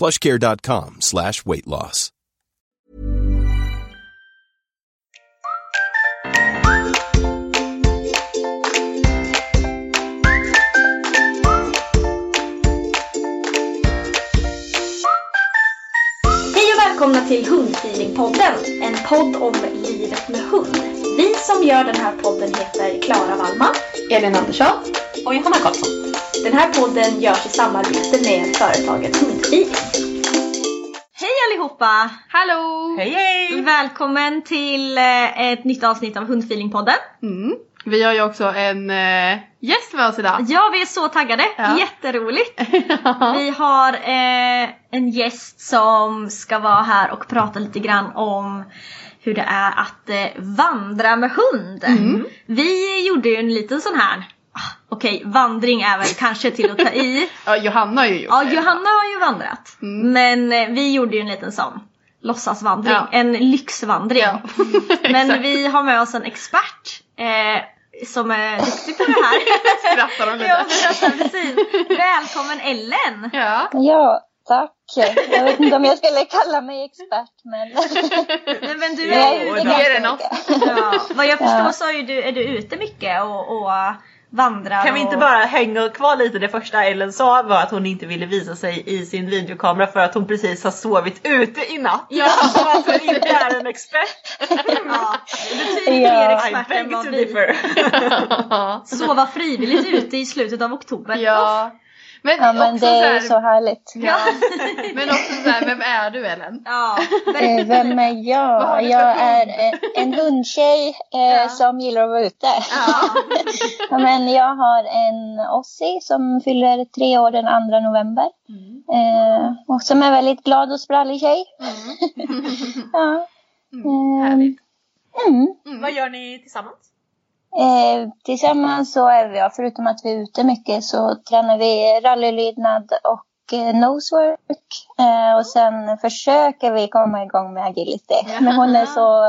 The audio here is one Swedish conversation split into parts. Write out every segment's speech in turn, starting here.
plushcare.com slash weight loss. Hej och välkomna till Hundfeelingpodden, en podd om livet med hund. Vi som gör den här podden heter Klara Wallman, Elin Andersson och Johanna Karlsson. Den här podden görs i samarbete med företaget Hundfeeling. Hej allihopa! Hallå! Hej hej! Välkommen till eh, ett nytt avsnitt av Hundfeelingpodden. Mm. Vi har ju också en eh, gäst med oss idag. Ja, vi är så taggade. Ja. Jätteroligt. Vi har eh, en gäst som ska vara här och prata lite grann om hur det är att eh, vandra med hund. Mm. Vi gjorde ju en liten sån här, okej vandring är väl kanske till att ta i. ja, Johanna har ju gjort Ja, det. Johanna har ju vandrat. Mm. Men eh, vi gjorde ju en liten sån låtsasvandring, Ja. en lyxvandring. Ja. Men vi har med oss en expert eh, som är duktig på det här. Skrattar de lite? Ja, skrattar, precis. Välkommen Ellen! Ja. Ja, tack. Jag vet inte om jag skulle kalla mig expert, men... Nej, Men du Jag är ju det är det mycket. ja, Vad jag förstår Ja. så är du, är du ute mycket och, och vandrar. Kan vi inte och... bara hänga kvar lite? Det första Ellen sa var att hon inte ville visa sig i sin videokamera för att hon precis har sovit ute i natt. Ja. Som alltså inte är en expert. Ja, betydligt Ja. mer I expert än vad to vi. Sova frivilligt ute i slutet av oktober. ja. Men, Ja, men också det så är här, så härligt. Ja. Men också så här, vem är du Ellen? Ja, Eh, Vem är jag? Jag är eh, en hundtjej eh, Ja. som gillar att vara ute. Ja. Men jag har en Ossie som fyller tre år den 2 november. Eh, och som är väldigt glad och sprallig tjej. ja. Mm, Eh, härligt. Mm. Vad gör ni tillsammans? Eh, tillsammans så är vi, ja, förutom att vi är ute mycket, så tränar vi rallylydnad och eh, nosework. Eh, och sen försöker vi komma igång med agility. Men hon är så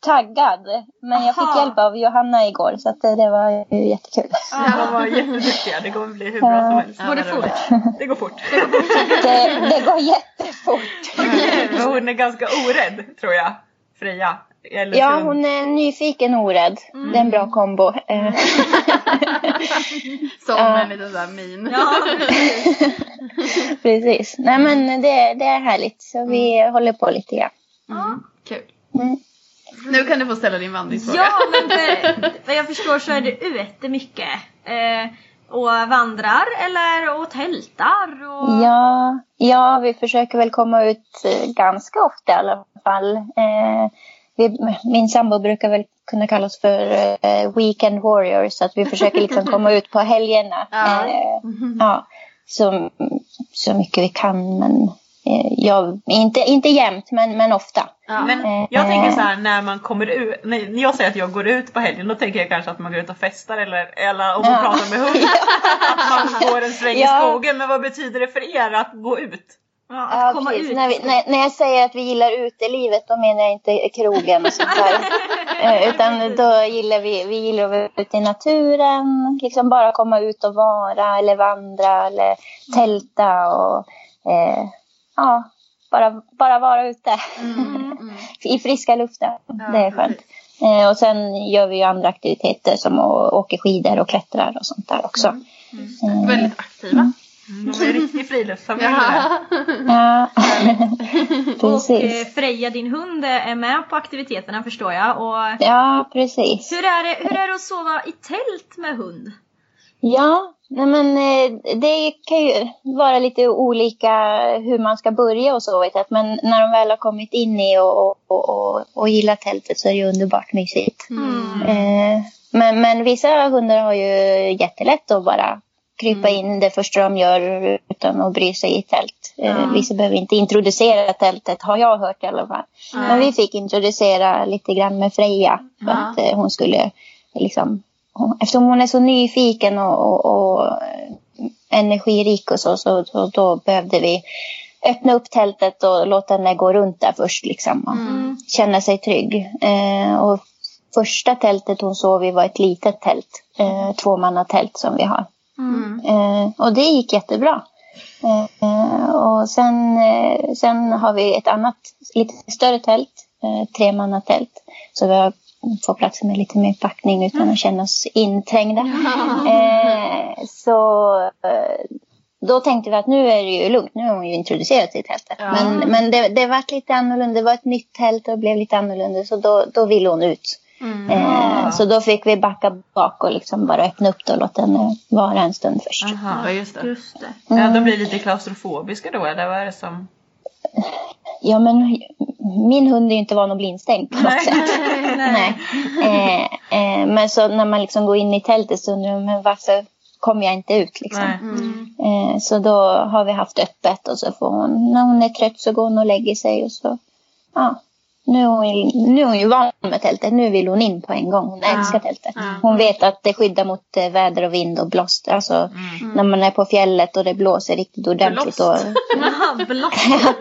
taggad. Men jag fick hjälp av Johanna igår så att, det var ju jättekul. De var jätteduktiga. Det kommer bli hur bra som helst. Går det Ja, det fort? Det går fort. Det, det går jättefort. Hon är ganska orädd tror jag. Freja. Eller Ja, hon är nyfiken och orädd. Det är en bra kombo. Eh, Som Ja. en liten sån här min. Ja, precis. Nej men det, det är härligt. Så vi håller på lite grann. Mm. Kul. Mm. Nu kan du få ställa din vandringsfråga. ja men vad jag förstår så är du ute mycket. Eh, och vandrar eller och tältar och... Ja, ja, vi försöker väl komma ut eh, ganska ofta i alla fall. Eh, vi, min sambo brukar väl kunna kallas för uh, weekend warriors. Så att vi försöker liksom komma ut på helgerna. Ja. Uh, ja, så, så mycket vi kan. Men uh, jag, inte, inte jämt, men, men ofta. Ja. Men jag tänker så här när man kommer ut. När jag säger att jag går ut på helgen. Då tänker jag kanske att man går ut och festar. Eller, eller om man ja. pratar med hund. att man går en sväng i skogen. Men vad betyder det för er att gå ut? Ja, att komma precis. ut. När, vi, när, när, jag säger att vi gillar utelivet då menar jag inte krogen och sånt där. Eh, utan då gillar vi, vi gillar att vara ute i naturen, liksom bara komma ut och vara eller vandra eller tälta och eh, ja, bara, bara vara ute mm, mm. i friska luften. Ja, det är skönt. Eh, och sen gör vi ju andra aktiviteter som att åka skidor och klättrar och sånt där också. Mm, mm. Väldigt aktiva. Mm. De är riktig friluftsfamilj ja. ja. och eh, Freja, din hund, är med på aktiviteterna förstår jag. Och ja, precis. Hur är, det, hur är det att sova i tält med hund? Ja, nej men eh, det kan ju vara lite olika hur man ska börja och så. Vet Men när de väl har kommit in i och, och, och, och gillar tältet så är det ju underbart mysigt. Mm. Eh, men, men vissa hundar har ju jättelätt att bara krypa mm. in det första de gör utan att bry sig i tält. Mm. vissa behöver inte introducera tältet har jag hört i alla fall. Mm. Men vi fick introducera lite grann med Freja för att eh, hon skulle liksom eftersom hon är så nyfiken och, och, och energirik och så, så, så, då behövde vi öppna upp tältet och låta henne gå runt där först liksom och mm. känna sig trygg. Eh, och första tältet hon sov i var ett litet tält, eh, tvåmannatält som vi har. Mm. Eh, och det gick jättebra. Eh, och sen, eh, sen har vi ett annat lite större tält, eh, tremannatält. Så vi har får plats med lite mer packning utan att känna oss inträngda. Eh, så eh, då tänkte vi att nu är det ju lugnt, nu har hon ju introducerat sig i tältet. Ja. Men, men det, det var lite annorlunda, det var ett nytt tält och blev lite annorlunda så då, då ville hon ut. Mm. Eh, så då fick vi backa bak och liksom bara öppna upp det och låta henne vara en stund först. Aha, just det. Just det. Mm. Ja, de blir lite klaustrofobiska då eller vad är det som? Ja men min hund är ju inte van att bli instängd på något sätt. Nej. Eh, eh, men så när man liksom går in i tältet så undrar man varför kommer jag inte ut liksom. Mm. Eh, så då har vi haft öppet och så får hon, när hon är trött så går hon och lägger sig och så ja, nu är, hon, nu är hon ju van med tältet. Nu vill hon in på en gång. Hon ja. älskar tältet. Ja. Hon vet att det skyddar mot eh, väder och vind och blåst. Alltså mm. när man är på fjället och det blåser riktigt ordentligt. Blåst? Och... blåst.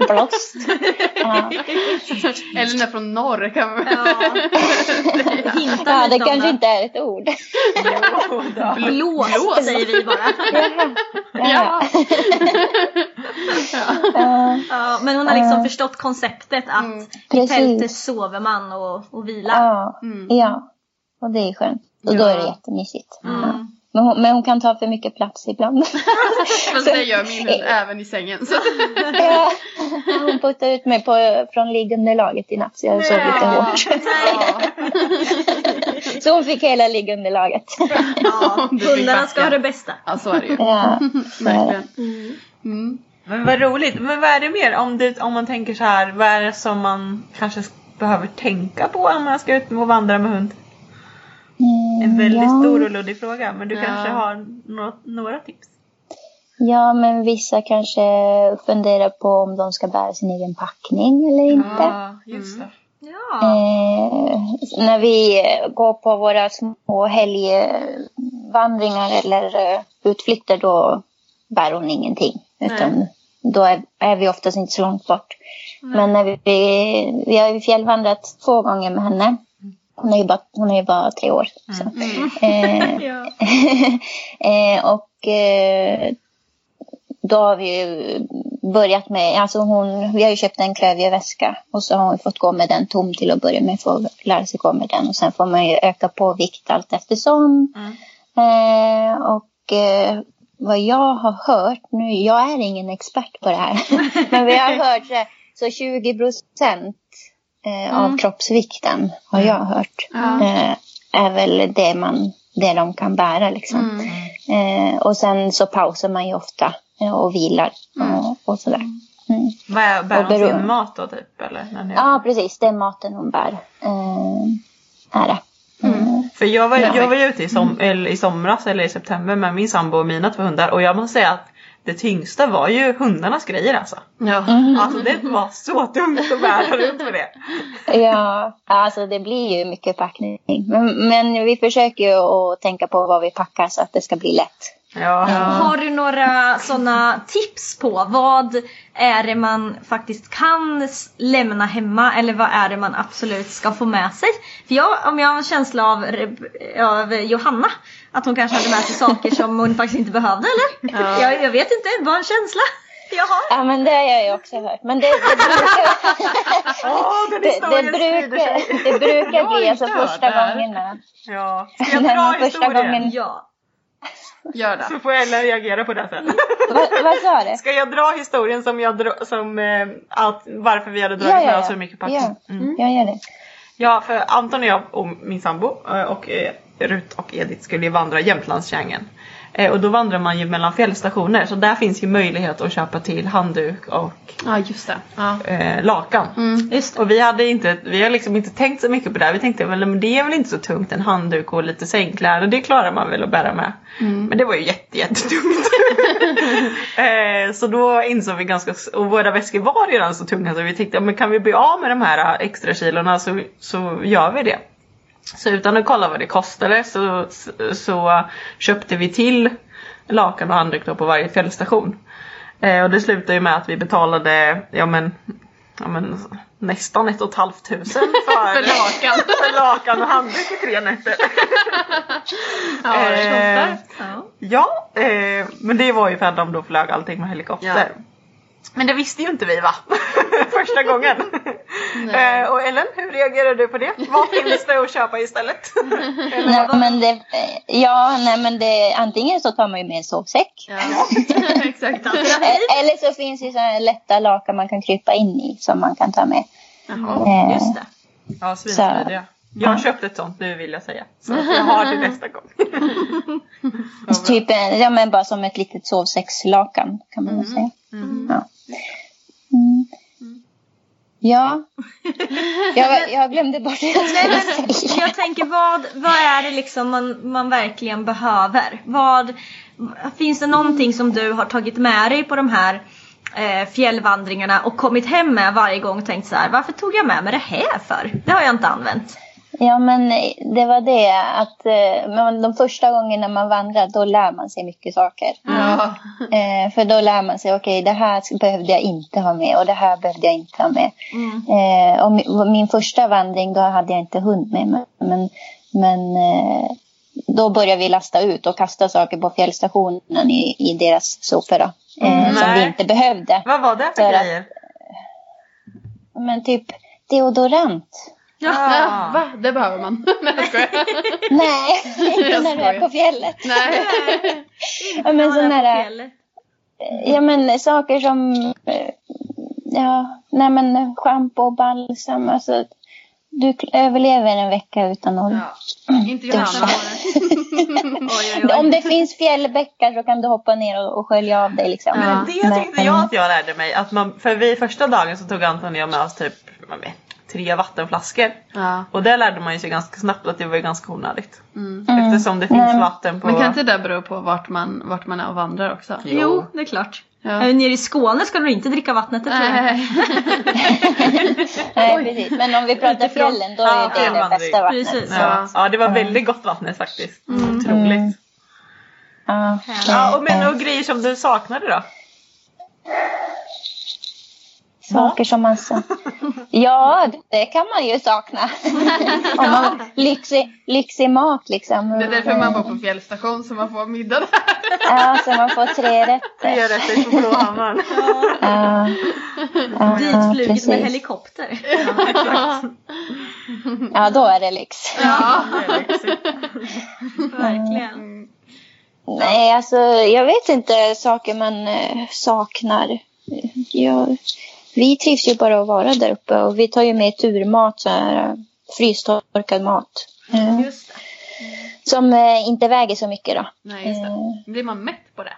blåst. Ja. Eller den är från norr kan man ja. ja, det kanske inte är ett ord. blåst säger vi bara. ja. ja. ja. men hon har liksom förstått konceptet att mm. i tältet sover man och, och vilar. Ja. Mm. ja, och det är skönt. Och då är det jättemysigt. Mm. Men hon, men hon, kan ta för mycket plats ibland. Fast det gör min hund även i sängen. Så. ja, hon puttade ut mig på, från liggunderlaget i natt så jag sov lite hårt. så hon fick hela liggunderlaget. ja, hundarna ska ha det bästa. Ja, så är det ju. Ja, Verkligen. Mm. Mm. Men vad roligt. Men vad är det mer? Om, det, om man tänker så här, vad är det som man kanske behöver tänka på om man ska ut och vandra med hund? Mm, en väldigt ja. stor och luddig fråga men du ja. kanske har några, några tips? Ja, men vissa kanske funderar på om de ska bära sin egen packning eller inte. Ja, just det. Ja. Eh, när vi går på våra små helgvandringar eller utflykter då bär hon ingenting. Utan då är, är, vi oftast inte så långt bort. Nej. Men när vi, vi har ju fjällvandrat två gånger med henne. Hon är ju bara, hon är ju bara tre år. Mm. Mm. Eh, eh, och eh, då har vi ju börjat med, alltså hon, vi har ju köpt en klövjeväska och så har hon fått gå med den tom till att börja med för att lära sig gå med den och sen får man ju öka på vikt allt eftersom. Mm. Eh, och eh, vad jag har hört, nu, jag är ingen expert på det här, men vi har hört så, så 20 procent eh, mm. av kroppsvikten har jag hört. Mm. Eh, är väl det, man, det de kan bära liksom. Mm. Eh, och sen så pausar man ju ofta eh, och vilar och, och sådär. Mm. Vad bär Och hon sin mat då typ? Eller? Ja, precis. Det är maten hon bär. Eh, är det. Mm. För jag var, jag var ju ute i, som, eller i somras eller i september med min sambo och mina två hundar och jag måste säga att det tyngsta var ju hundarnas grejer alltså. Ja. Alltså det var så tungt att bära runt med det. Ja, alltså det blir ju mycket packning. Men, men vi försöker ju att tänka på vad vi packar så att det ska bli lätt. Ja. Har du några sådana tips på vad är det man faktiskt kan lämna hemma eller vad är det man absolut ska få med sig? För jag, om jag har en känsla av, av Johanna att hon kanske hade med sig saker som hon faktiskt inte behövde eller? Ja. Jag, jag vet inte, var en känsla jag har. Ja, men det har jag ju också hört. Men det, det brukar, den det, det brukar, det brukar bli alltså första där. gångerna. Ja. Ska jag dra historien? gången- Ja. Gör det. Så får Ellen reagera på det sen. Va, vad sa du? Ska jag dra historien som jag dra, som eh, att, varför vi hade dragit med oss så mycket packning? Ja, Mm. jag gör det. Ja, för Anton och jag och min sambo eh, och eh, Rut och Edith skulle ju vandra Jämtlandstriangeln. Eh, Och då vandrar man ju mellan fjällstationer så där finns ju möjlighet att köpa till handduk och Ja, just det. Ja. eh, lakan. Mm. Just det. Och vi hade inte, vi har liksom inte tänkt så mycket på det här. Vi tänkte väl men det är väl inte så tungt en handduk och lite sängkläder. Det klarar man väl att bära med. Mm. Men det var ju jätte, jättetungt. eh, så då insåg vi ganska, och våra väskor var redan så tunga så vi tänkte men kan vi bli av med de här extra kilorna så, så gör vi det. Så utan att kolla vad det kostade så, så köpte vi till lakan och handduk på varje fjällstation. Eh, och det slutade ju med att vi betalade ja, men, ja, men, nästan ett och ett halvt tusen för, För lakan. för lakan och handduk i tre nätter. Ja, Eh. Ja. Ja, eh, men det var ju för att de då flög allting med helikopter. Men det visste ju inte vi va? Första gången. Eh, och Ellen, hur reagerar du på det? Vad finns det att köpa istället? Nej, men det, ja, nej men det, antingen så tar man ju med en sovsäck. Ja. Exakt. Eller så finns det så här lätta lakan man kan krypa in i som man kan ta med. Jaha. Eh, Just det. ja, svinsmidiga. Jag har köpt ett sånt nu vill jag säga. Så jag har det nästa gång. Typ en- ja, men bara som ett litet sovsäckslakan kan man väl säga. Mm. Ja. Mm. Ja. Jag, jag glömde bort det jag skulle säga. jag tänker vad, vad är det liksom man, man verkligen behöver? Vad, finns det någonting som du har tagit med dig på de här eh, fjällvandringarna och kommit hem med varje gång och tänkt så här, varför tog jag med mig det här för? Det har jag inte använt. Ja, men det var det att eh, men de första gångerna man vandrar då lär man sig mycket saker. Eh, för då lär man sig, okej det här behövde jag inte ha med och det här behövde jag inte ha med. Eh, och min, första vandring då hade jag inte hund med mig. Men, men eh, då började vi lasta ut och kasta saker på fjällstationen i, i deras sopor eh, som vi inte behövde. Vad var det för För att- grejer? Men typ deodorant. Ja, va? Det behöver man. Nej jag skojar. Nej, inte när du är på fjället. Nej. Ja, men sån När man är här- på fjället. Ja men saker som eh, ja, nej men schampo och balsam. Alltså, du överlever en vecka utan att... Ja. Inte oj. Om det finns fjällbäckar så kan du hoppa ner och, och skölja av dig liksom. Ja. Men det tyckte jag att jag lärde mig. Att man, för vi första dagen så tog Anton och jag med oss typ jag vet, tre vattenflaskor. Ja. Och det lärde man ju sig ganska snabbt att det var ganska onödigt. Mm. Mm. Eftersom det finns Nej. vatten på... Men kan inte det bero på vart man, vart man är och vandrar också? Jo, det är klart. Ja. Nere i Skåne ska du inte dricka vattnet, det tror jag. Nej. Nej, precis. Men om vi pratar fjällen då är Ja, det det bästa vattnet. Precis. Ja. ja, det var väldigt gott vatten faktiskt. Otroligt. Ja. Ja, och, men, och grejer som du saknade då? Saker som man. Ja, det kan man ju sakna. Om man, lyxig, lyxig mat liksom. Det är därför man bor på fjällstation så man får middag där. Ja, så man får tre rätter. Det gör rätt på Blåhammaren. Ja, ja, Ditfluget med helikopter. Ja, då är det lyx. Ja. Verkligen. Nej, alltså jag vet inte saker man eh, saknar. Jag, vi trivs ju bara att vara där uppe och vi tar ju med turmat, så här, frystorkad mat. Eh, Just det. som eh, inte väger så mycket då. Nej, just det. Eh, Blir man mätt på det?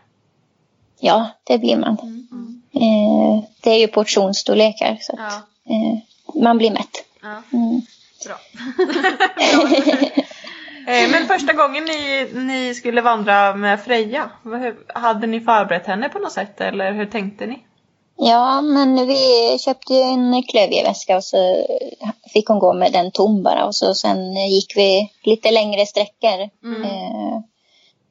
ja, det blir man. Mm. Eh, det är ju portionsstorlekar så att Ja. eh, man blir mätt. Ja. Mm. Bra. Eh, Men första gången ni, ni skulle vandra med Freja, hur- hade ni förberett henne på något sätt eller hur tänkte ni? Ja, men vi köpte ju en klövjeväska och så fick hon gå med den tom bara och så sen gick vi lite längre sträckor. Eh,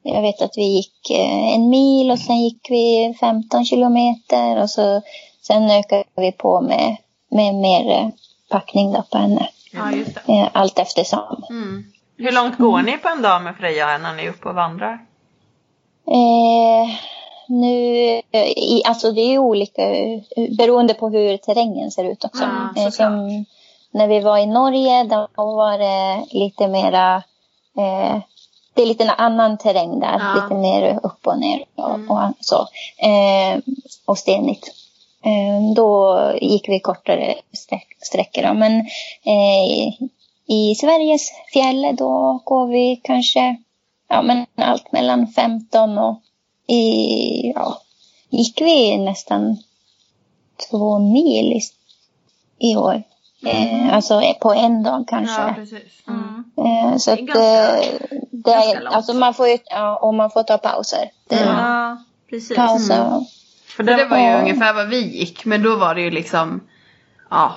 jag vet att vi gick eh, en mil och sen gick vi 15 kilometer och så sen ökade vi på med, med mer packning då på henne. Ja, just det. Eh, allt eftersom. Mm. Hur långt går ni på en dag med Freja när ni är uppe och vandrar? Eh, nu, alltså det är olika beroende på hur terrängen ser ut också. Ja, eh, som när vi var i Norge då var det lite mera, eh, det är lite annan terräng där. Ja. Lite mer upp och ner och, och så. Eh, och stenigt. Eh, då gick vi kortare sträck, sträckor. Då. Men eh, i Sveriges fjäll då går vi kanske ja, men allt mellan 15 och i, ja, gick vi nästan två mil i, i år. Eh, alltså på en dag kanske. Ja, precis. Mm. eh, så Det är att, ganska- eh, det ganska långt. alltså man får ju, ja, och man får ta pauser. Det, Ja, precis. Pausa. För Det, det var ju Ja. ungefär vad vi gick, men då var det ju liksom ja,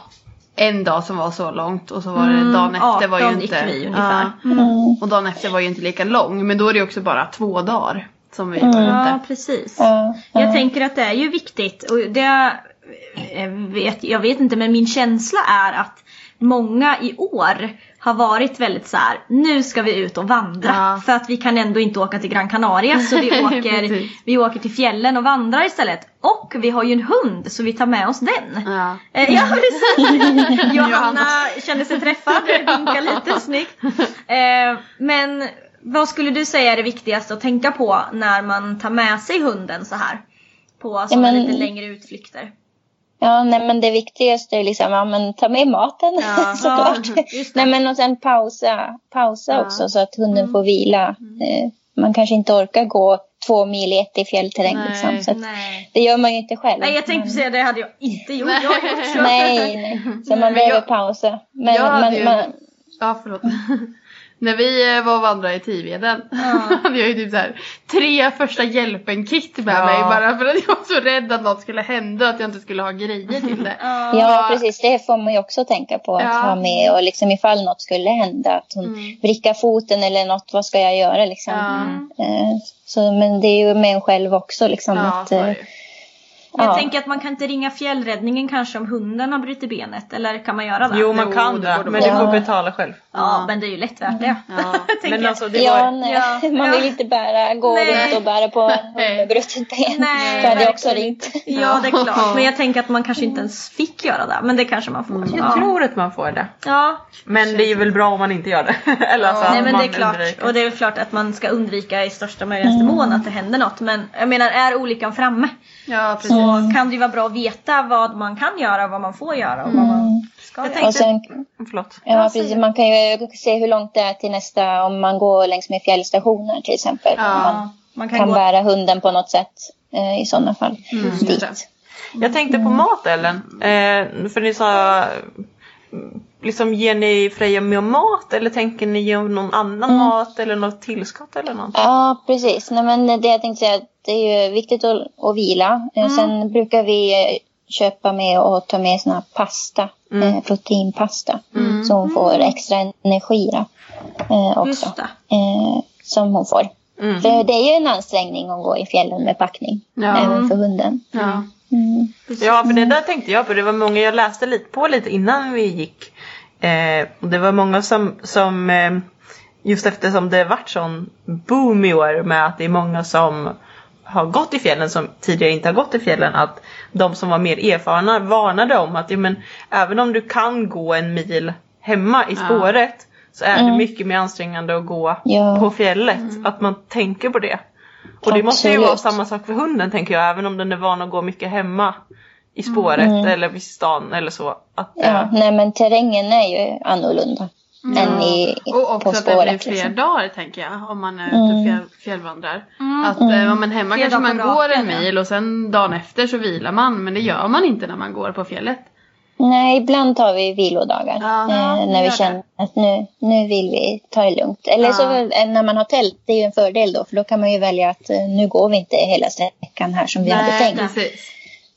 en dag som var så långt och så var det Mm, dagen efter var ju 18 inte... gick vi ungefär. Ja, Mm. och dagen efter var ju inte lika lång, men då är det också bara två dagar som vi Mm. Ja, precis. Ja. Jag tänker att det är ju viktigt och det eh, vet, jag vet inte men min känsla är att många i år har varit väldigt så här: nu ska vi ut och vandra Ja. för att vi kan ändå inte åka till Gran Canaria så vi åker, vi åker till fjällen och vandrar istället. Och vi har ju en hund så vi tar med oss den. Ja. Eh, ja. Johanna kände sig träffad, vinkade lite snyggt. Eh, men vad skulle du säga är det viktigaste att tänka på när man tar med sig hunden så här? På sådana men- lite längre utflykter. Ja, nej, men det viktigaste är liksom, ja men ta med maten Ja. såklart. Ja, nej men och sen pausa, pausa Ja. också så att hunden får vila. Eh, man kanske inte orkar gå två mil i ett i fjällterräng Nej. liksom. Så det gör man ju inte själv. Nej jag tänkte Men- säga det hade jag inte gjort. Jag gjort så. Nej, nej. Så man behöver jag- pausa. Men, jag men, ju- man, Ja, förlåt. När vi eh, var och vandrade i Tiveden hade jag ju typ så här, tre första hjälpen-kit med Ja. mig bara för att jag var så rädd att något skulle hända och att jag inte skulle ha grejer till det. ja, precis. Det får man ju också tänka på att Ja. ha med. Och liksom ifall något skulle hända, att hon Mm. vrickar foten eller något, vad ska jag göra liksom? Ja. Eh, Så, men det är ju med en själv också liksom. Ja, att, Men jag Ja. tänker att man kan inte ringa fjällräddningen kanske om hunden har brutit benet. Eller kan man göra det? Jo man Jo, kan det det, men du får Ja. betala själv. Ja, men det är ju lätt värt det. Ja. Men jag. alltså det Ja, var... nej. Ja. man vill inte bära, gå Nej. runt och bära på hund med brutet ben. Nej, Då hade jag också ringt. Ja, det är klart. Men jag tänker att man kanske inte ens fick göra det. Men det kanske man får. Jag Ja. tror att man får det. ja. Men det är väl bra om man inte gör det. Eller alltså, Nej men det är klart. undviker. Och det är klart att man ska undvika i största möjligaste mån att det händer något. Men jag menar, är olyckan framme Ja, precis. så kan det ju vara bra att veta vad man kan göra, vad man får göra och vad man ska Jag göra. Och sen, Förlåt. ja, precis, man kan ju se hur långt det är till nästa, om man går längs med fjällstationer till exempel. Ja. Man man kan, kan gå... bära hunden på något sätt eh, i sådana fall. just dit. Jag tänkte på mat Ellen. Eh, för ni sa mm, Liksom ger ni Freja med mat eller tänker ni ge någon annan mat eller något tillskott eller något? Ja, precis. Nej, men det jag tänkte säga, det är ju viktigt att, att vila. Eh, Sen brukar vi eh, köpa med och ta med såna här pasta, eh, proteinpasta. Så hon får extra energi då, eh, också. Eh, som hon får. Mm. För det är ju en ansträngning att gå i fjällen med packning. Ja. Även för hunden. Ja. Mm. Ja, för det där tänkte jag på. Det var många jag läste lite på lite innan vi gick. Eh, och det var många som, som eh, just eftersom det varit sån boom i år med att det är många som har gått i fjällen som tidigare inte har gått i fjällen. Att de som var mer erfarna varnade om att ja, men, även om du kan gå en mil hemma i spåret så är det mycket mer ansträngande att gå Ja. på fjället. Att man tänker på det. Och det måste ju Absolut. vara samma sak för hunden tänker jag. Även om den är van att gå mycket hemma i spåret eller vid stan eller så. Att, Ja, eh, nej men terrängen är ju annorlunda. Mm. än i, Och också på att det spåret. blir fler liksom. dagar tänker jag. Om man är ute och Mm. fjäll, fjällvandrar. Mm. Att om man är hemma Flera kanske man går en mil och sen dagen efter så vilar man. Men det gör man inte när man går på fjället. Nej, ibland tar vi vilodagar. Eh, när vi det. känner att nu, nu vill vi ta det lugnt. Eller Ja. så eh, när man har tält, det är ju en fördel då. För då kan man ju välja att eh, nu går vi inte hela sträckan här som vi hade tänkt. precis.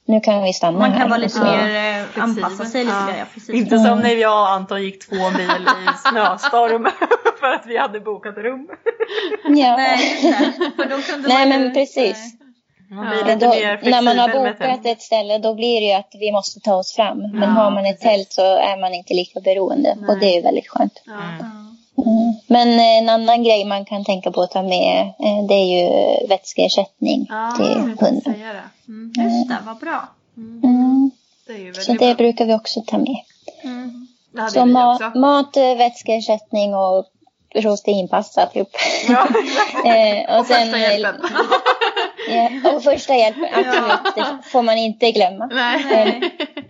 Nu kan vi stanna Man här. kan vara och lite mer eh, Flexibel. anpassa sig lite Ja. där. Ja, precis. Inte som när jag och Anton gick två mil i snöstorm för att vi hade bokat rum. Ja. Nej. För då kunde Nej man ju- men precis. Man blir Ja. Då, mer när man har bokat ett ställe då blir det ju att vi måste ta oss fram. Men Ja, har man ett precis. tält så är man inte lika beroende. Och det är ju väldigt skönt. Ja. Mm. Men eh, en annan grej man kan tänka på att ta med eh, det är ju vätskeersättning Ja, till hunden. Mm. Just det, vad bra. Mm. Det är ju Så det bra. brukar vi också ta med. Hade Så ma- också. mat, eh, vätskeersättning och proteinpasta typ. Ja, eh, Och första eh, hjälpen. ja, och första hjälpen, absolut. Det får man inte glömma. Nej.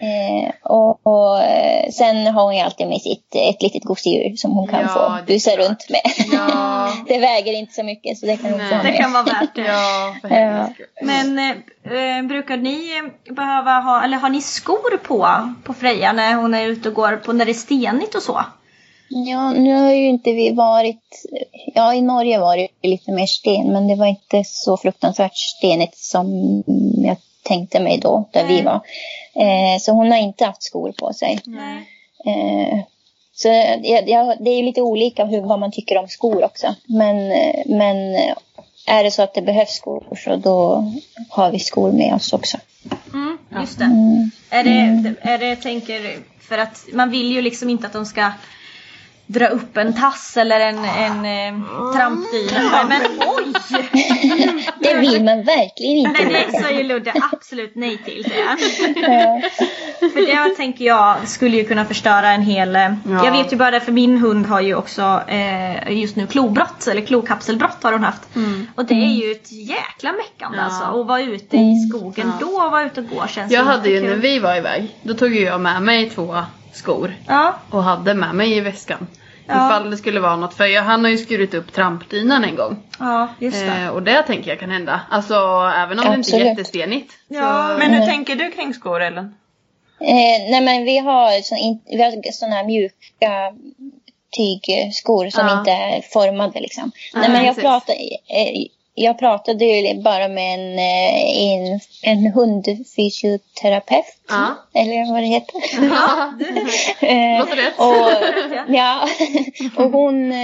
Eh, och, och eh, sen har hon ju alltid med sitt, ett litet gosedjur som hon kan Ja, få busa klart. runt med. Ja. det väger inte så mycket så det kan hon få Nej. Det med. kan vara värt det. Ja, skull. Men eh, eh, brukar ni eh, behöva ha, eller har ni skor på, på Freja när hon är ute och går på, när det är stenigt och så? Ja, nu har ju inte vi varit... Ja, i Norge var det ju lite mer sten, men det var inte så fruktansvärt stenigt som jag tänkte mig då, där vi Nej. var. Eh, så hon har inte haft skor på sig. Eh, så ja, ja, det är ju lite olika hur, vad man tycker om skor också. Men, eh, men eh, är det så att det behövs skor så då har vi skor med oss också. Mm, just det. Mm. Är det, är det, jag tänker, för att man vill ju liksom inte att de ska dra upp en tass eller en, en eh, trampdyna. Men oj! Det vill man verkligen inte. Nej, det veta. säger Ludde absolut nej till. Ja. För det tänker jag skulle ju kunna förstöra en hel... eh, Ja. Jag vet ju bara det för min hund har ju också eh, just nu klobrott eller klokapselbrott har hon haft. Och det är ju ett jäkla meckande Ja. alltså. Att vara ute i skogen Ja. då och vara ute och gå känns Jag hade ju kul. när vi var iväg, då tog ju jag med mig två skor. Ja, Och hade med mig i väskan. Ja. Ifall det skulle vara något. För jag, han har ju skurit upp trampdynan en gång. ja just det. Eh, och det tänker jag kan hända. Alltså även om det inte Absolut. är jättestenigt. Ja, så, Men hur tänker du kring skor Ellen? Eh, nej men vi har, sån, in, vi har såna här mjuka tygskor som Ja. inte är formade liksom. Nej men jag, precis. pratade, eh, jag pratade ju bara med en, eh, en, en hundfysioterapeut. Ja. Eller vad det heter. Ja, Eh, låter rätt. och, ja, och hon, eh,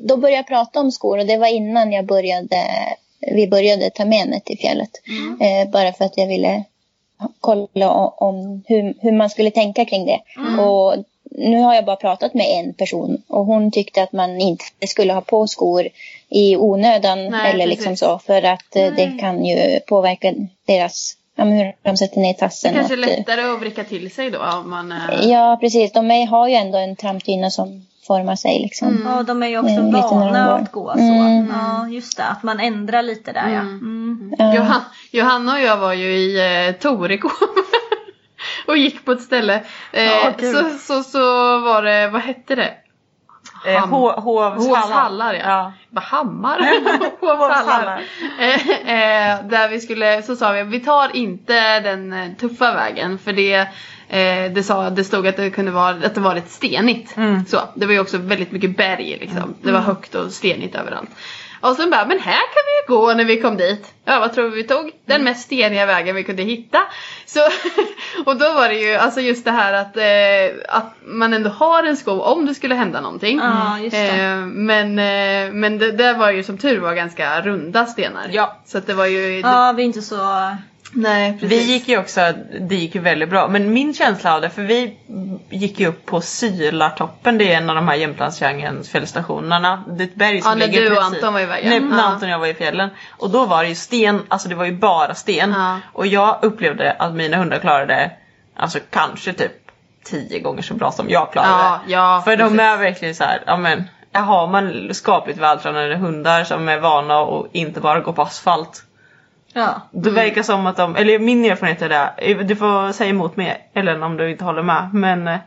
då började jag prata om skor och det var innan jag började, vi började ta med henne till fjället. Eh, bara för att jag ville kolla om hur, hur man skulle tänka kring det. Och nu har jag bara pratat med en person och hon tyckte att man inte skulle ha på skor i onödan Nej, eller liksom precis. så för att eh, det kan ju påverka deras, ja, hur de sätter ner tassen. Kanske att, eh, lättare att vricka till sig då om man... eh, Ja, precis. De är, har ju ändå en trampdyna som formar sig liksom. Ja, de är ju också Mm, vana att gå så. Mm. Ja, just det. Att man ändrar lite där ja. Mm. Ja. Johan, Johanna och jag var ju i eh, Torekov och gick på ett ställe. Eh, kul. så, så, så var det, vad hette det? Eh, Ham- Hovs Hallar. ja. Ja. Vad Hammar? Hovs hallar. Eh, eh, där vi skulle, så sa vi vi tar inte den eh, tuffa vägen för det eh, det, sa, det stod att det kunde vara att det var lite stenigt. Mm. Så, det var ju också väldigt mycket berg liksom. Det var högt och stenigt överallt. Och sen bara, men här kan vi ju gå när vi kom dit. Ja, vad tror vi vi tog? Den mest steniga vägen vi kunde hitta. Så, och då var det ju alltså just det här att, eh, att man ändå har en sko om det skulle hända någonting. Ja, just det. Eh, men eh, men det där var ju som tur var ganska runda stenar. Ja. Så att det var ju... Ja, vi är inte så... Nej, Vi precis. gick ju också, det gick ju väldigt bra. Men min känsla av det, för vi gick ju upp på Sylartoppen, det är en av de här Jämtlandstriangelns fjällstationerna. Det är ett berg som Ja, när ligger du och precis- Anton var ja. När, Mm. när Ja. Anton och jag var i fjällen. Och då var det ju sten, alltså det var ju bara sten. Ja. Och jag upplevde att mina hundar klarade, alltså kanske typ tio gånger så bra som jag klarade. Ja, För de precis. är verkligen så här, ja men har man skapligt vältränade hundar som är vana och inte bara gå på asfalt. Ja. Det verkar som att de, eller min erfarenhet är det, du får säga emot mig Ellen om du inte håller med, men eh,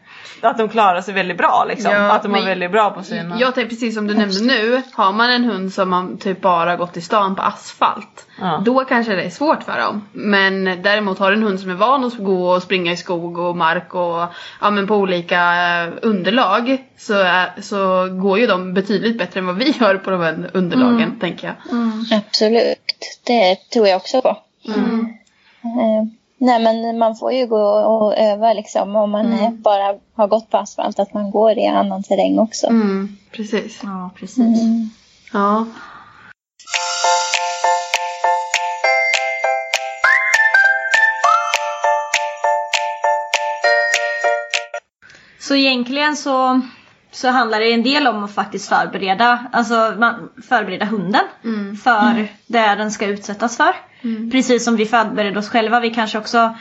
att de klarar sig väldigt bra liksom. Ja, att de är väldigt bra på sina... Jag tänker precis som du nämnde nu, har man en hund som har typ bara gått i stan på asfalt. Ja. Då kanske det är svårt för dem. Men däremot har du en hund som är van att gå och springa i skog och mark och ja, men på olika eh, underlag. Så, är, så går ju de betydligt bättre än vad vi gör på de här underlagen tänker jag. Absolut, det tror jag också på. Mm. Eh, nej men man får ju gå och öva liksom om man Mm. bara har gått på asfalt att man går i annan terräng också. Mm, precis. Ja, precis. Mm. Ja. Så egentligen så, så handlar det en del om att faktiskt förbereda, alltså man, förbereda hunden Mm. för det den ska utsättas för. Precis som vi förbereder oss själva. Vi kanske också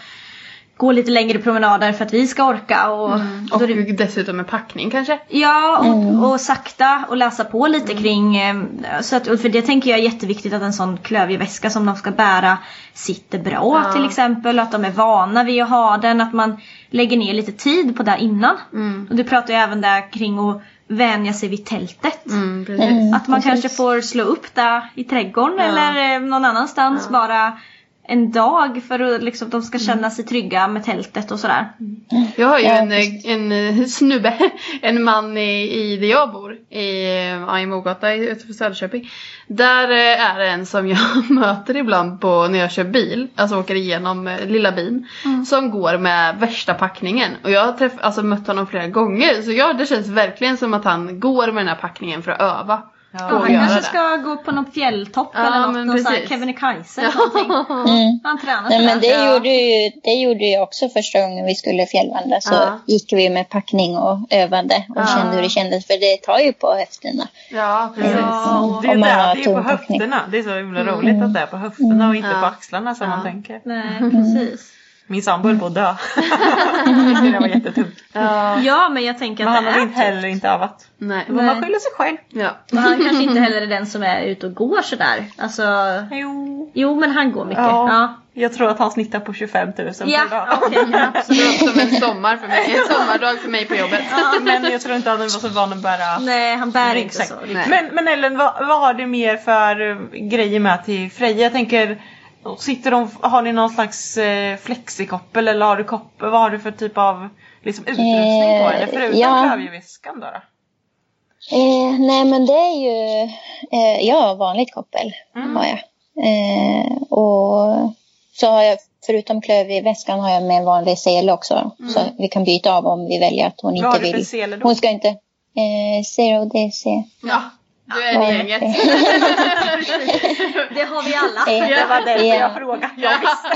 går lite längre promenader för att vi ska orka. Och, Och då är det, dessutom med packning kanske. ja, och, och sakta och läsa på lite kring. eh, Så att, och för det tänker jag är jätteviktigt att en sån klövig väska som de ska bära sitter bra Ja. till exempel. Att de är vana vid att ha den. Att man lägger ner lite tid på det innan. Mm. Och du pratar ju även där kring att vänja sig vid tältet. Mm. Mm, Att man precis. kanske får slå upp det i trädgården Ja. eller eh, någon annanstans Ja. bara en dag för att liksom, de Mm. ska känna sig trygga med tältet och sådär. Jag har ju en, en, snubbe, en man i, i där jag bor, i, ja, i Mogata utanför Söderköping. Där eh, är det en som jag möter ibland på när jag kör bil, alltså åker igenom eh, lilla bin. Som går med värsta packningen. Och jag har träff, alltså, mött honom flera gånger så jag, det känns verkligen som att han går med den här packningen för att öva. Ja. han kanske det. ska gå på någon fjälltopp Ja, eller något. Någon sån här. Kebnekaise eller någonting. Mm. Han tränar Nej, men det, Ja. gjorde ju, det gjorde jag också första gången vi skulle fjällvandra. Så Ja. gick vi med packning och övade och Ja. kände hur det kändes. För det tar ju på höfterna. Ja, precis. Ja. Det är, där, har det är på höfterna. Det är så himla roligt att det är på höfterna och inte Ja. på axlarna som Ja. man tänker. Nej, precis. Min sambo höll på att dö. Det var jättetungt. Ja, Ja, men jag tänker Men att han det hade är inte heller inte övat. nej. Får man skylla sig själv. Ja. Och han kanske inte heller är den som är ute och går sådär. Alltså, Jo. jo men han går mycket. Ja. Ja. Jag tror att han snittar på 25 000 per Ja, dag. okej. ja, Det absolut. som en sommar för mig, en sommardag för mig på jobbet. Men jag tror inte han var så van att bära Nej, han bär inte så. Men, men Ellen, vad, vad har du mer för eh, grejer med till Freja? Jag tänker, sitter de, har ni någon slags eh, flexikoppel eller har du koppel? Vad har du för typ av liksom, utrustning på Eh, henne? Förutom ja. klövjeväskan då? då? Eh, nej men det är ju, eh, jag har vanligt koppel. Mm. Har jag. Eh, och så har jag, förutom klöv i väskan har jag med en vanlig sele också. Så vi kan byta av om vi väljer att hon Mm. Vad har inte du för vill. sele då? Hon ska inte, eh, zero DC. Ja, du är i gänget. Det har vi alla. Det var därför Ja. jag frågade. Jag visste.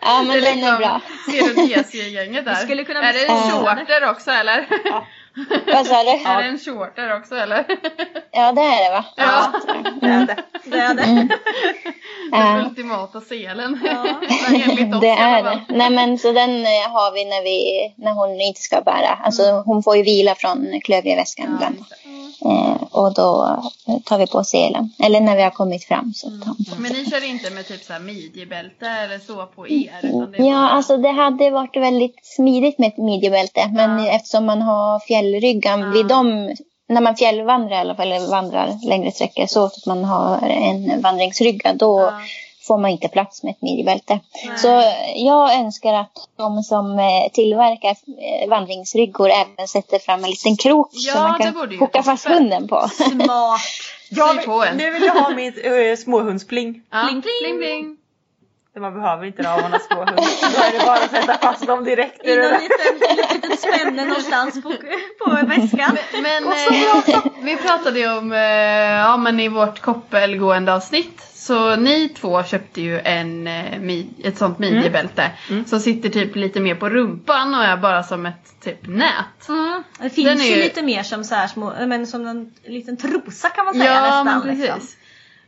Ja men den är bra. Ser du där? Det skulle kunna är det en shorter också eller? Vad sa du? Är det en shorter också eller? Ja det är det va? Ja. Det är det. Det är det. Den Ja. ultimata selen. Ja. Det alla är det. Nej men så den eh, har vi när, vi när hon inte ska bära. Alltså hon får ju vila från klövjeväskan Ja, ibland. det. Eh, och då eh, tar vi på selen. Eller när vi har kommit fram så på. Men ni kör inte med typ så här midjebälte eller så på er? Utan det Ja, bara- alltså det hade varit väldigt smidigt med ett midjebälte. Men Ja. eftersom man har fjällryggan Ja. vid dem, när man fjällvandrar i alla fall, eller vandrar längre sträckor, så att man har en vandringsrygga, då Ja. får man inte plats med ett midjebälte. Nej. Så jag önskar att de som eh, tillverkar eh, vandringsryggor även sätter fram en liten krok Ja, som man kan hooka fast hunden på. Smart. Jag vill, nu vill jag ha mitt uh, småhundspling. Ja. Pling, pling. pling, pling. Man behöver inte man har småhund. Då är det bara att sätta fast dem direkt I liten, litet spänne någonstans på, på väskan. Men eh, vi pratade ju om, eh, ja men i vårt koppelgående avsnitt så ni två köpte ju en, eh, ett sånt midjebälte Mm. som sitter typ lite mer på rumpan och är bara som ett typ nät. Mm. Det Den finns är ju ju- lite mer som så här små, men som en liten trosa kan man säga Ja nästan. men precis. Liksom.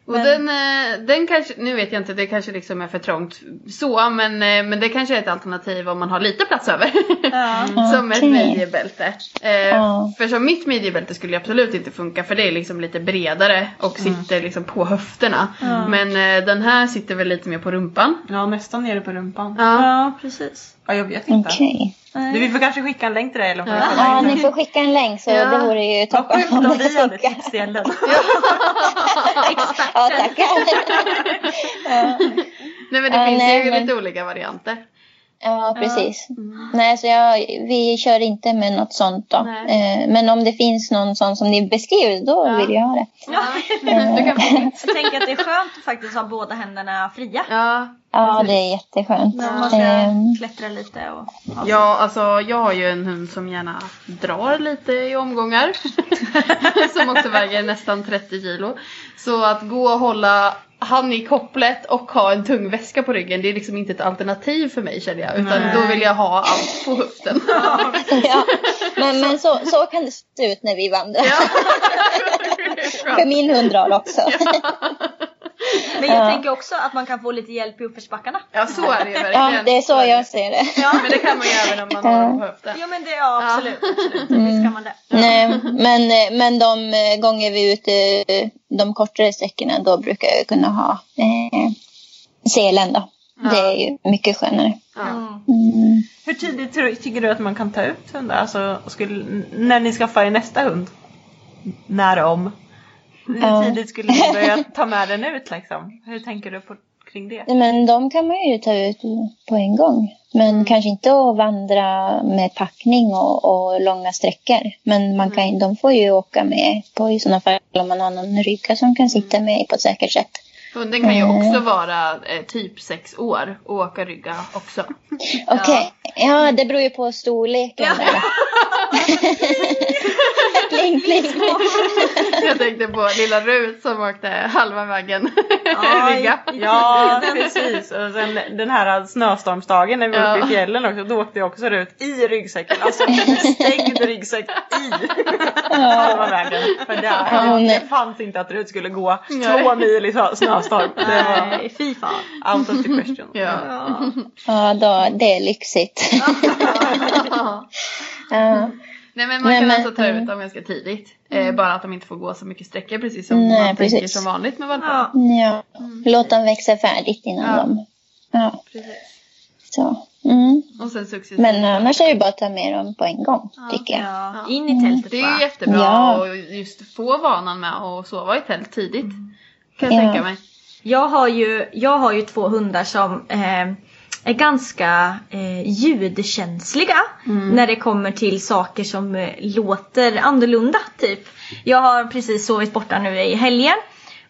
Och den, eh, den kanske, nu vet jag inte, det kanske liksom är för trångt så, men, eh, men det kanske är ett alternativ om man har lite plats över. Ja. som ett Okej. midjebälte. Eh, Ja. För som mitt midjebälte skulle absolut inte funka för det är liksom lite bredare och sitter liksom på höfterna. Men eh, den här sitter väl lite mer på rumpan. Ja, nästan nere på rumpan. Ja. Ja, precis. Ja, jag vet inte. Okej. Du, vi får kanske skicka en länk till dig eller Ja. Ja, ni får skicka en länk så Ja. det vore ju Vad toppen sjukt om det vi hade tipsdelen. Ja, tackar. ja. Nej men det Ja, finns nej, ju men- lite olika varianter. Ja, precis. Nej, så jag, vi kör inte med något sånt då. Eh, Men om det finns någon sån som ni beskriver, då Ja. vill jag ha det. Du kan få mitt. Jag tänker att det är skönt att faktiskt ha båda händerna fria. Ja. Ja, det är jätteskönt. När man ska Ehm, klättra lite och ha Ja, alltså jag har ju en hund som gärna drar lite i omgångar. som också väger nästan 30 kilo. Så att gå och hålla han i kopplet och ha en tung väska på ryggen det är liksom inte ett alternativ för mig känner jag. Utan Nej. då vill jag ha allt på höften. ja. Men, men så, så kan det se ut när vi vandrar. För min hund drar också. Men jag Ja. tänker också att man kan få lite hjälp i uppförsbackarna. Ja så är det ju Ja, verkligen. det är så jag ser det. Men det kan man ju även om man har på höften. Ja men det, ja absolut. absolut. Visst kan man det. Nej, men, men de eh, gånger vi är ute de kortare sträckorna då brukar jag kunna ha eh, selen då. Det är ju mycket skönare. Ja. Mm. Hur tidigt tror- tycker du att man kan ta ut hundar? Alltså, skulle, när ni skaffar er nästa hund? När om? Hur Ja. tidigt skulle ni börja ta med den ut liksom? Hur tänker du på, kring det? Men de kan man ju ta ut på en gång. Men kanske inte att vandra med packning och, och långa sträckor. Men man kan, de får ju åka med på i sådana fall om man har någon rygga som kan sitta med på ett säkert sätt. Hunden kan ju Mm. också vara eh, typ sex år och åka rygga också. Okej, ja. det beror ju på storleken. där. pling, pling. Jag tänkte på lilla Rut som åkte halva vägen Ja. Ja, precis. Och sen den här snöstormsdagen när vi var Ja. uppe i fjällen också, då åkte jag också ut i ryggsäcken. Alltså stängd ryggsäck i halva vägen. För Ja, där, nej. det fanns inte att Rut skulle gå två mil i snö- snöstorm. Det var Nej, fy fan. out of the question. Ja. Ja. Ja, då, det är lyxigt. ja. Nej men man Nej, kan men- alltså ta ut dem ganska tidigt. Eh, bara att de inte får gå så mycket sträckor precis som Nej, man tänker precis. som vanligt med valpar. Ja. ja. Låt dem växa färdigt innan Ja. de... Ja, Precis. så. Mm. Och sen successivt. Men annars är det bara att ta med dem på en gång, tycker jag. Ja. In i tältet Det är bara. ju jättebra Ja. att just få vanan med att sova i tält tidigt. Kan jag Ja. tänka mig. Jag har ju, jag har ju två hundar som eh, är ganska eh, ljudkänsliga när det kommer till saker som eh, låter annorlunda. Typ. Jag har precis sovit borta nu i helgen.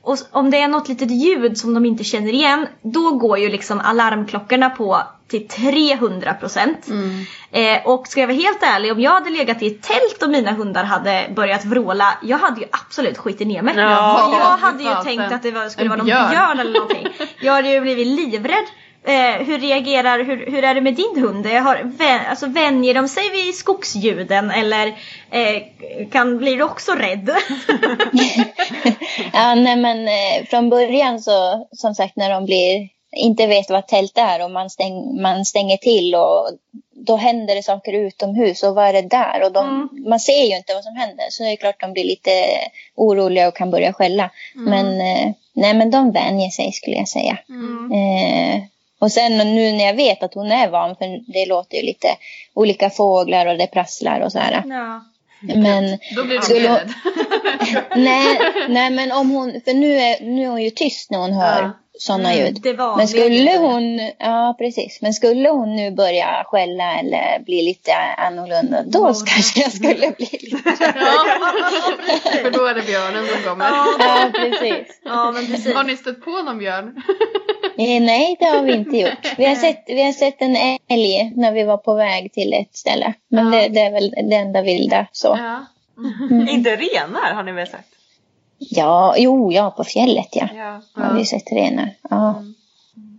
Och om det är något litet ljud som de inte känner igen, då går ju liksom alarmklockorna på till 300%. Eh, och ska jag vara helt ärlig, om jag hade legat i ett tält och mina hundar hade börjat vråla, jag hade ju absolut skitit ner mig. Ja, jag ja, hade ju tänkt att det var, skulle vara någon björn. björn eller någonting. Jag hade ju blivit livrädd. Eh, hur reagerar, hur, hur är det med din hund? Jag har, vän, alltså, vänjer de sig vid skogsljuden eller eh, kan, blir du också rädd? Ja, nej men eh, från början så, som sagt, när de blir, inte vet vad tält är och man, stäng, man stänger till och då händer det saker utomhus och vad är det där? Och de, man ser ju inte vad som händer så det är klart de blir lite oroliga och kan börja skälla. Men, eh, nej men de vänjer sig skulle jag säga. Eh, och sen nu när jag vet att hon är van, för det låter ju lite olika fåglar och det prasslar och så här. ja. Men Då blir du hon- nej, nej, men om hon, för nu är, nu är hon ju tyst när hon hör Ja. Sådana Mm, ljud. Men skulle hon, ja precis, men skulle hon nu börja skälla eller bli lite annorlunda, då Morra. kanske jag skulle bli lite... Ja, för då är det björnen som kommer. Ja, precis. Ja men precis. Har ni stött på någon björn? Eh, nej, det har vi inte gjort. Vi har, sett, vi har sett en älg när vi var på väg till ett ställe. Men det, det är väl det enda vilda så. Ja. Inte renar har ni väl sagt? Ja, jo, ja, på fjället ja. Ja. Har vi sett renar. Ja.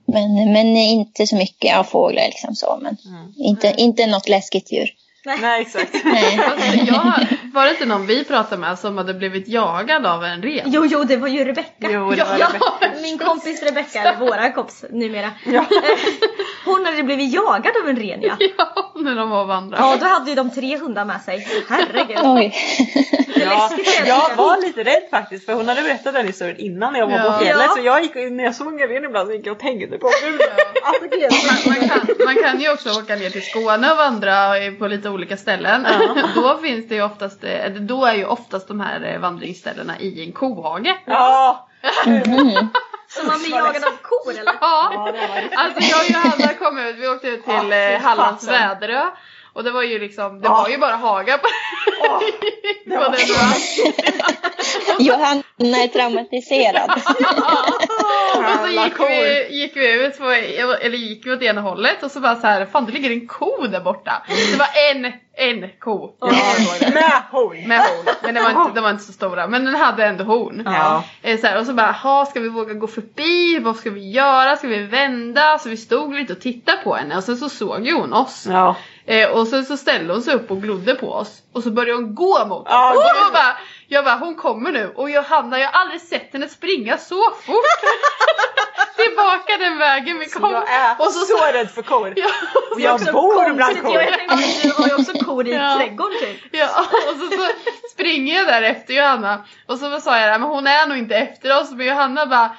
Men, men inte så mycket, ja fåglar liksom så. Men inte, inte något läskigt djur. Nej exakt. Nej. Alltså, jag, var det inte någon vi pratade med som hade blivit jagad av en ren? Jo, jo, det var ju Rebecka. Jo, det Ja, var ja. Min kompis Rebecka, eller våra kompis numera. Ja. Hon hade blivit jagad av en ren ja. Ja, när de var och vandrade. Ja, då hade ju de tre hundar med sig. Herregud. Oj. Ja, jag var lite rädd faktiskt för hon hade berättat den historien innan jag var Ja. på fjället Ja. så jag gick, när jag såg en ren ibland så gick jag och tänkte på gud, alltså, gud. Man, man, kan, man kan ju också åka ner till Skåne och vandra på lite olika ställen. Då finns det ju oftast, eh, då är ju oftast de här eh, vandringsställena i en kohage. Ja! Mhm. Så man blir jagad av kor eller? Ja, Ja, det alltså jag och Johanna kom ut, vi åkte ut till Ja, eh, Hallands. Väderö. Och det var ju liksom, det Ja. var ju bara haga på, Åh, på var den så då. Johanna är traumatiserad. Och så gick vi, gick vi ut, på, eller gick vi åt ena hållet och så bara så här, fan det ligger en ko där borta. Det var en, en ko. Ja, med horn! Med horn. Men det var, inte, de var inte så stora. Men den hade ändå horn. Ja. Eh, Så här, och så bara, ha ska vi våga gå förbi? Vad ska vi göra? Ska vi vända? Så vi stod lite och tittade på henne och sen så såg ju hon oss. Ja. Eh, och sen så ställde hon sig upp och glodde på oss. Och så började hon gå mot oss. Ja, och jag bara, jag bara, hon kommer nu. Och Johanna, jag har aldrig sett henne springa så fort. Tillbaka den vägen vi Så kom. jag är och så, så rädd för kor. ja, Och jag bor bland Jag kor. tänkte att du har ju också kor i Ja. trädgården typ. ja, och så, så springer jag där efter Johanna. Och så sa jag, men hon är nog inte efter oss. Men Johanna bara,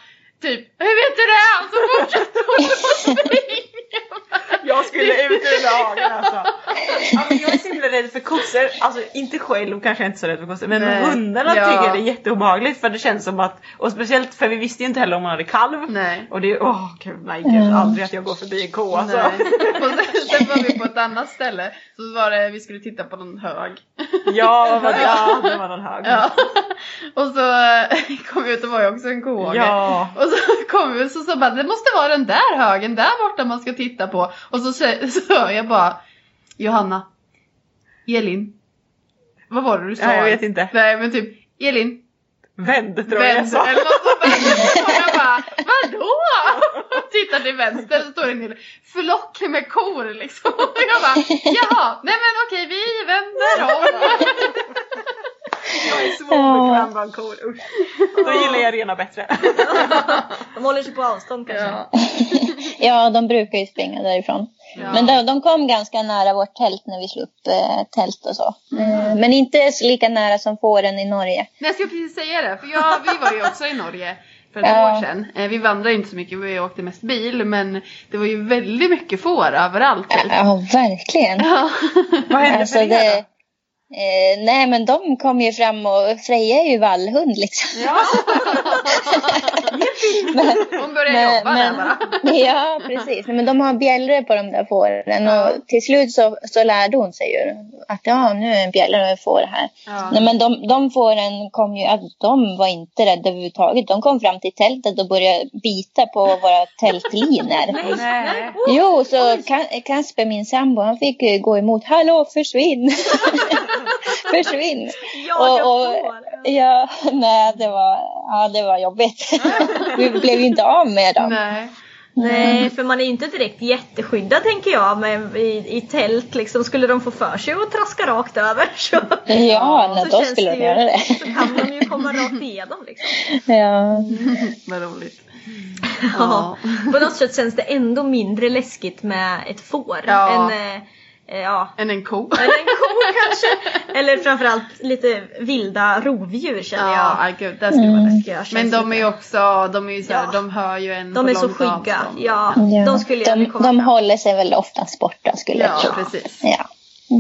typ, hur vet du det? Och så fortsatte hon att springa. Jag skulle ut ur lagen alltså. alltså. Jag är så himla rädd för kossor. Alltså inte själv kanske jag inte är så rädd för kossor. Men Nej. hundarna Ja. tycker det är jätteobehagligt. För det känns som att, och speciellt för vi visste ju inte heller om hon hade kalv. Nej. Och det är, åh gud, nej gud, aldrig att jag går förbi en ko alltså. Nej. Och sen var vi på ett annat ställe. Så var det, vi skulle titta på någon hög. Ja, vad var det? Ja, det var någon hög. Ja. Och så eh, kom vi ut, det var ju också en kohage. Ja. Och så kom vi ut och så bara, det måste vara den där högen där borta man ska titta på. Och så, så hör jag bara, Johanna, Elin. Vad var det du sa? Ja, jag vet inte. Nej men typ, Elin, Vänd tror jag jag vänd. sa. Eller något. Och jag bara, vadå? Tittar till vänster så står det en hel flock med kor liksom. Och jag bara, jaha, nej men okej vi vänder om. Jag är så obekväm bland kor, usch. Då gillar jag rena bättre. De håller sig på avstånd kanske. Ja. Ja, de brukar ju springa därifrån. Ja. Men de, de kom ganska nära vårt tält när vi slog upp eh, tält och så. Eh, men inte så lika nära som fåren i Norge. Nej, jag ska precis säga det, för jag, vi var ju också i Norge för ett Ja. år sedan. Eh, Vi vandrade inte så mycket, vi åkte mest bil, men det var ju väldigt mycket får överallt. Typ. Ja, verkligen. Ja. Vad hände Alltså för det, då? Eh, nej men de kom ju fram och Freja är ju vallhund liksom. Ja. Men- Hon började Men- jobba men- där bara. Ja, precis. Men de har bjällror på de där fåren och till slut så, så lärde hon sig ju att ja, nu är en bjällra och en får här. Ja. Nej, men de, de fåren kom ju, att de var inte rädda överhuvudtaget. De kom fram till tältet och började bita på våra tältlinor. Nej. Jo, så Ka- Kasper, min sambo, han fick ju gå emot. Hallå, försvinn! försvinn! Ja, jag Och- och- får. Ja, nej, det var, ja, det var jobbigt. Vi blev inte av med dem. Nej. Nej, för man är inte direkt jätteskyddad tänker jag med, i, i tält liksom. Skulle de få för sig att traska rakt över så, Ja, nej, så då känns skulle det de ju- göra det. så kan de ju komma rakt igenom liksom. Ja. Vad roligt. Ja. På något sätt känns det ändå mindre läskigt med ett får Ja. än eh, ja, Än en ko. eller en ko kanske. Eller framförallt lite vilda rovdjur känner Ja, jag. aj, gud, det skulle vara läskigt. Jag Men de är ju också, de är ju såhär, Ja. de hör ju en De är så skygga. avstånd. Ja, Ja. de skulle de, komma de fram. håller sig väl oftast borta skulle jag Ja, tro. precis. Ja.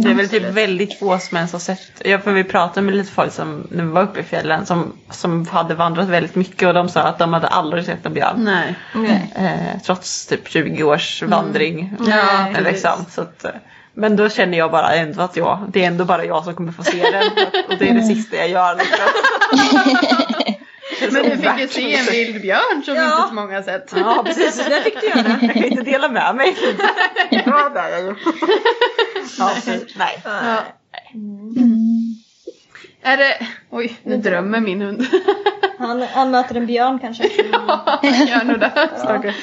Det är väl typ väldigt få som ens har sett, ja, för vi pratade med lite folk som, när vi var uppe i fjällen, som, som hade vandrat väldigt mycket och de sa att de hade aldrig sett en björn. Nej. Nej. Eh, trots typ 20 års vandring. Ja, Eh, liksom. så att, eh, men då känner jag bara ändå att jag, det är ändå bara jag som kommer få se den. och det är det sista jag gör. Liksom. Det Men du fick ju se en vild björn som Ja. inte så många har sett. Ja precis. Det fick du göra. Jag kan inte dela med mig. Ja, där är jag. Ja, nej. Ja. Är det... Oj, nu drömmer min hund. Han, han möter en björn kanske. Ja, han gör nog det. Stackars.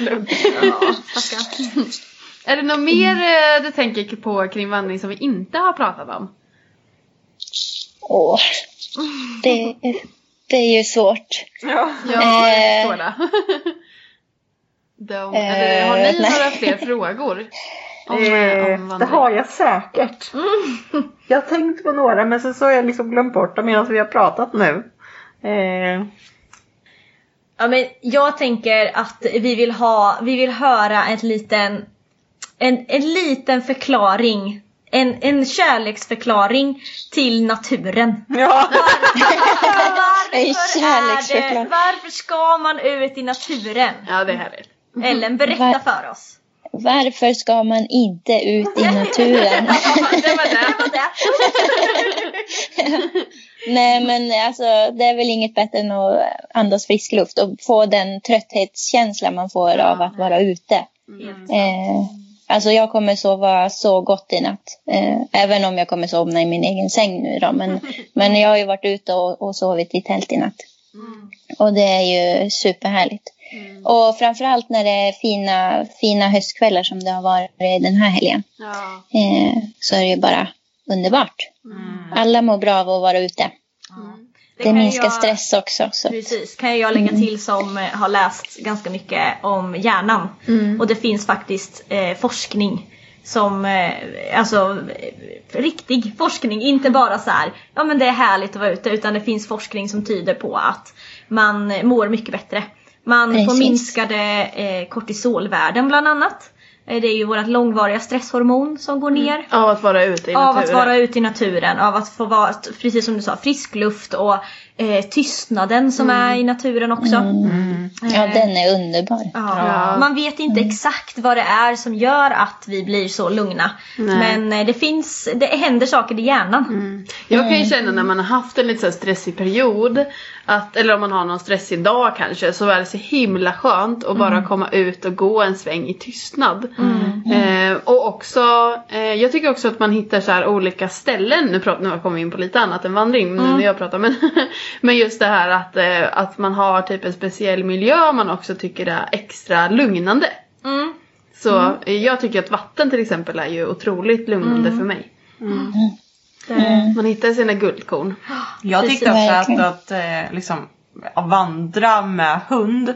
Ja, stackarn. Är det något mer eh, du tänker på kring vandring som vi inte har pratat om? Åh, det, det är ju svårt. Ja. Ja, jag Eh. förstår det. De, eller, har ni Eh, nej. några fler frågor? Om, eh, Eh, om det har jag säkert. Jag har tänkt på några men sen så har jag liksom glömt bort dem medan vi har pratat nu. Eh, Ja, men jag tänker att vi vill ha, vi vill höra en liten, en, en liten förklaring. En, en kärleksförklaring till naturen. ja. Varför, En är det, varför ska man ut i naturen? Ja, det är härligt. Ellen, berätta Va- för oss. Varför ska man inte ut i naturen? Det var det. Det var det. Nej men alltså det är väl inget bättre än att andas frisk luft och få den trötthetskänsla man får av att vara ute. Eh, alltså jag kommer sova så gott i natt. Eh, även om jag kommer somna i min egen säng nu då. Men, men jag har ju varit ute och, och sovit i tält i natt. Och det är ju superhärligt. Och framförallt när det är fina, fina höstkvällar som det har varit den här helgen. Ja. Eh, så är det ju bara underbart. Alla mår bra av att vara ute. Det, kan minskar jag- stress också. Så. Precis, kan jag lägga till som eh, har läst ganska mycket om hjärnan. Och det finns faktiskt eh, forskning som, eh, alltså eh, riktig forskning, inte bara så här, ja men det är härligt att vara ute utan det finns forskning som tyder på att man mår mycket bättre. Man får Precis. minskade eh, kortisolvärden bland annat. Eh, Det är ju vårt långvariga stresshormon som går ner. Av att vara ute i Av naturen. att vara ute i naturen, av att få vara, precis som du sa, frisk luft och eh, tystnaden som är i naturen också. Ja, den är underbar. Ja. Ja. Man vet inte exakt vad det är som gör att vi blir så lugna. Men eh, det finns, det händer saker i hjärnan. Jag kan ju känna när man har haft en lite så här stressig period, att, eller om man har någon stressig dag kanske, så är det så himla skönt att bara komma ut och gå en sväng i tystnad. Eh, och också, eh, jag tycker också att man hittar så här olika ställen, nu, pratar, nu kommer vi in på lite annat än vandring när jag pratar, men, men just det här att, eh, att man har typ en speciell miljö man också tycker är extra lugnande. Mm. Så eh, jag tycker att vatten till exempel är ju otroligt lugnande för mig. Man hittar sina guldkorn. Jag Precis. tyckte också att, Verkligen. att eh, liksom, vandra med hund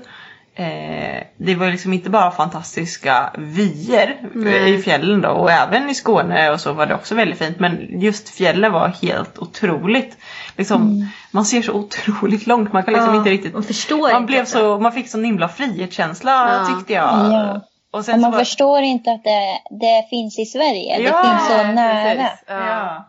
eh, det var liksom inte bara fantastiska vyer Nej. i fjällen då och även i Skåne och så var det också väldigt fint men just fjällen var helt otroligt. Liksom, Man ser så otroligt långt, man kan liksom Ja, inte riktigt man förstår man, inte blev det. så, man fick sån himla frihetskänsla Ja. tyckte jag. Ja. Och Och man var, förstår inte att det, det finns i Sverige. Ja, det finns så nära. Ja.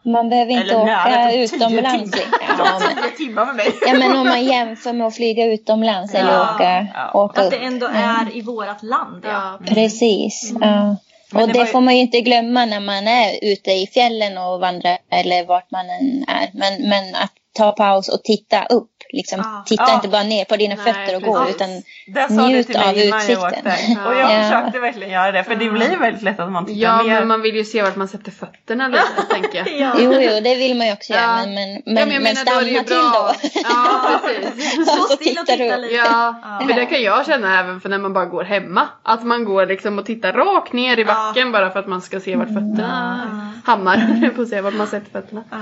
ja. Man behöver inte Eller nära, åka tio utomlands. timmar. Ja, men, Tio timmar med mig. ja, men om man jämför med att flyga utomlands eller Ja. åka, Ja. åka Att upp. det ändå är i vårat land. Ja. Ja, Precis. Ja. Mm. Men Och det det, var ju- får man ju inte glömma när man är ute i fjällen och vandrar eller vart man än är. Men, men att ta paus och titta upp. Liksom, Ja. titta Ja. inte bara ner på dina Nej, fötter och gå utan Det sa du njut av jag utsikten. åkte. Och jag Ja. försökte verkligen göra det för det blir väldigt lätt att man tittar Ja, mer. men man vill ju se vart man sätter fötterna lite, tänker jag. Ja. Jo, jo, det vill man ju också göra. Ja. Men, men, Ja, men, men jag men stanna till bra. då. Ja, precis. Stå still och titta lite. Ja, för det kan jag känna även för när man bara går hemma. Att man går liksom och tittar rakt ner i backen bara för att man ska se vart fötterna hamnar. jag på att säga, vart man sätter fötterna. Ja.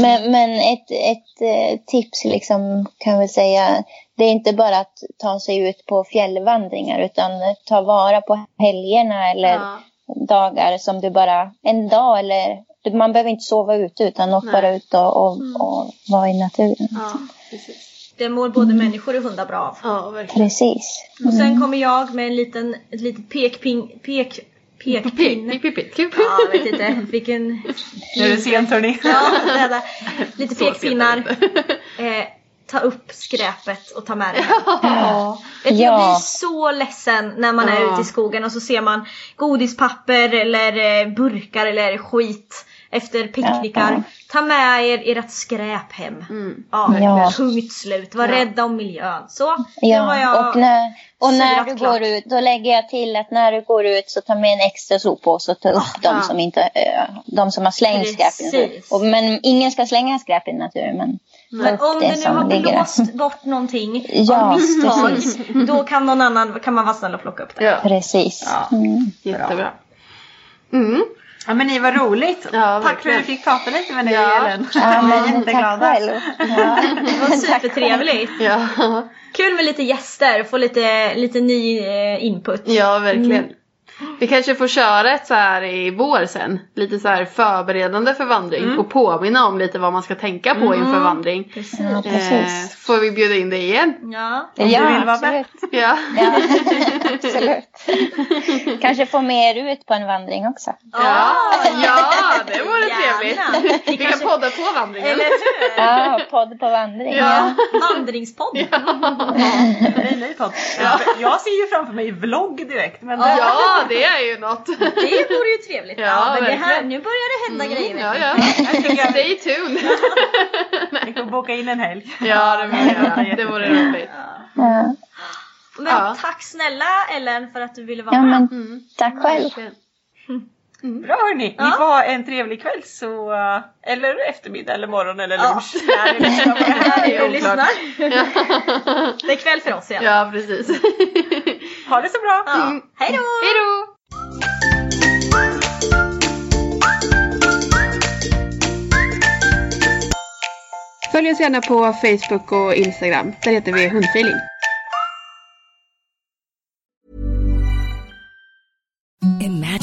Men, men ett, ett eh, tips liksom kan väl säga. Det är inte bara att ta sig ut på fjällvandringar utan ta vara på helgerna eller Ja. dagar som du bara, en dag eller man behöver inte sova ute utan åk bara ut och, och, och vara i naturen. Ja, precis. Det mår både människor och hundar bra av. Ja, verkligen. Precis. Och sen kommer jag med en liten, ett litet pekping, pek, pekpinne. Ja, jag vet inte vilken... Nu är det sent hörni. Ja. Lite pekpinnar. Eh, ta upp skräpet och ta med det. Ja. Jag Ja. blir så ledsen när man är Ja. ute i skogen och så ser man godispapper eller eh, burkar eller skit efter picknickar. Ja. Ta med er ert skräp hem. Mm. Ja, Ja. punkt slut. Var Ja. rädda om miljön. Så, Ja, jag och, när, och när du klart. går ut, då lägger jag till att när du går ut så ta med en extra soppåse och ta upp de, ja. som inte, eh, de som har slängt skräp i naturen. Precis. Och, men ingen ska slänga skräp i naturen. Men, Men om det nu som har ligger blåst bort någonting Ja, av misstag, precis. då kan någon annan kan man vara snäll och plocka upp det. Ja, Precis. Ja. Mm. jättebra. Mm. Ja men ni var roligt. Ja, Tack för att vi fick prata lite med dig Ja. Ellen. Ja, Vi är men tack jätteglada. själv. Ja. Det var supertrevligt. Ja. Kul med lite gäster, få lite, lite ny eh, input. ja, verkligen. Vi kanske får köra ett så här i vår sen. Lite så här förberedande för vandring. Och påminna om lite vad man ska tänka på inför vandring. Precis. Ja, Eh, får vi bjuda in dig igen? Ja. Om du Ja, vill vara absolut. Ja. Ja, absolut. Kanske få med er ut på en vandring också. Ja, ja det vore Gärna. trevligt. Vi Vi kan podda på vandringen. Eller hur? Ja, podd på vandring. Ja. Ja. Vandringspodd. Nej, nej, podd. Jag ser ju framför mig vlogg direkt. Men det... Ja, det är ju något. Det vore ju trevligt. Ja, Ja, men det här, nu börjar det hända grejer. vet Ja, ja. Jag tycker Stay tuned. vi får boka in en helg. Ja, det det vore roligt. Ja. Men Ja. tack snälla Ellen för att du ville vara ja, med. men tack själv. Bra hörni, ni Ja. får ha en trevlig kväll så, eh, eller eftermiddag eller morgon eller Ja. lunch. När ni lyssnar det är kväll för oss igen. Ja, precis. Ha det så bra! Ja. Hej då! Hej då! Följ oss gärna på Facebook och Instagram. Där heter vi Hundfeeling.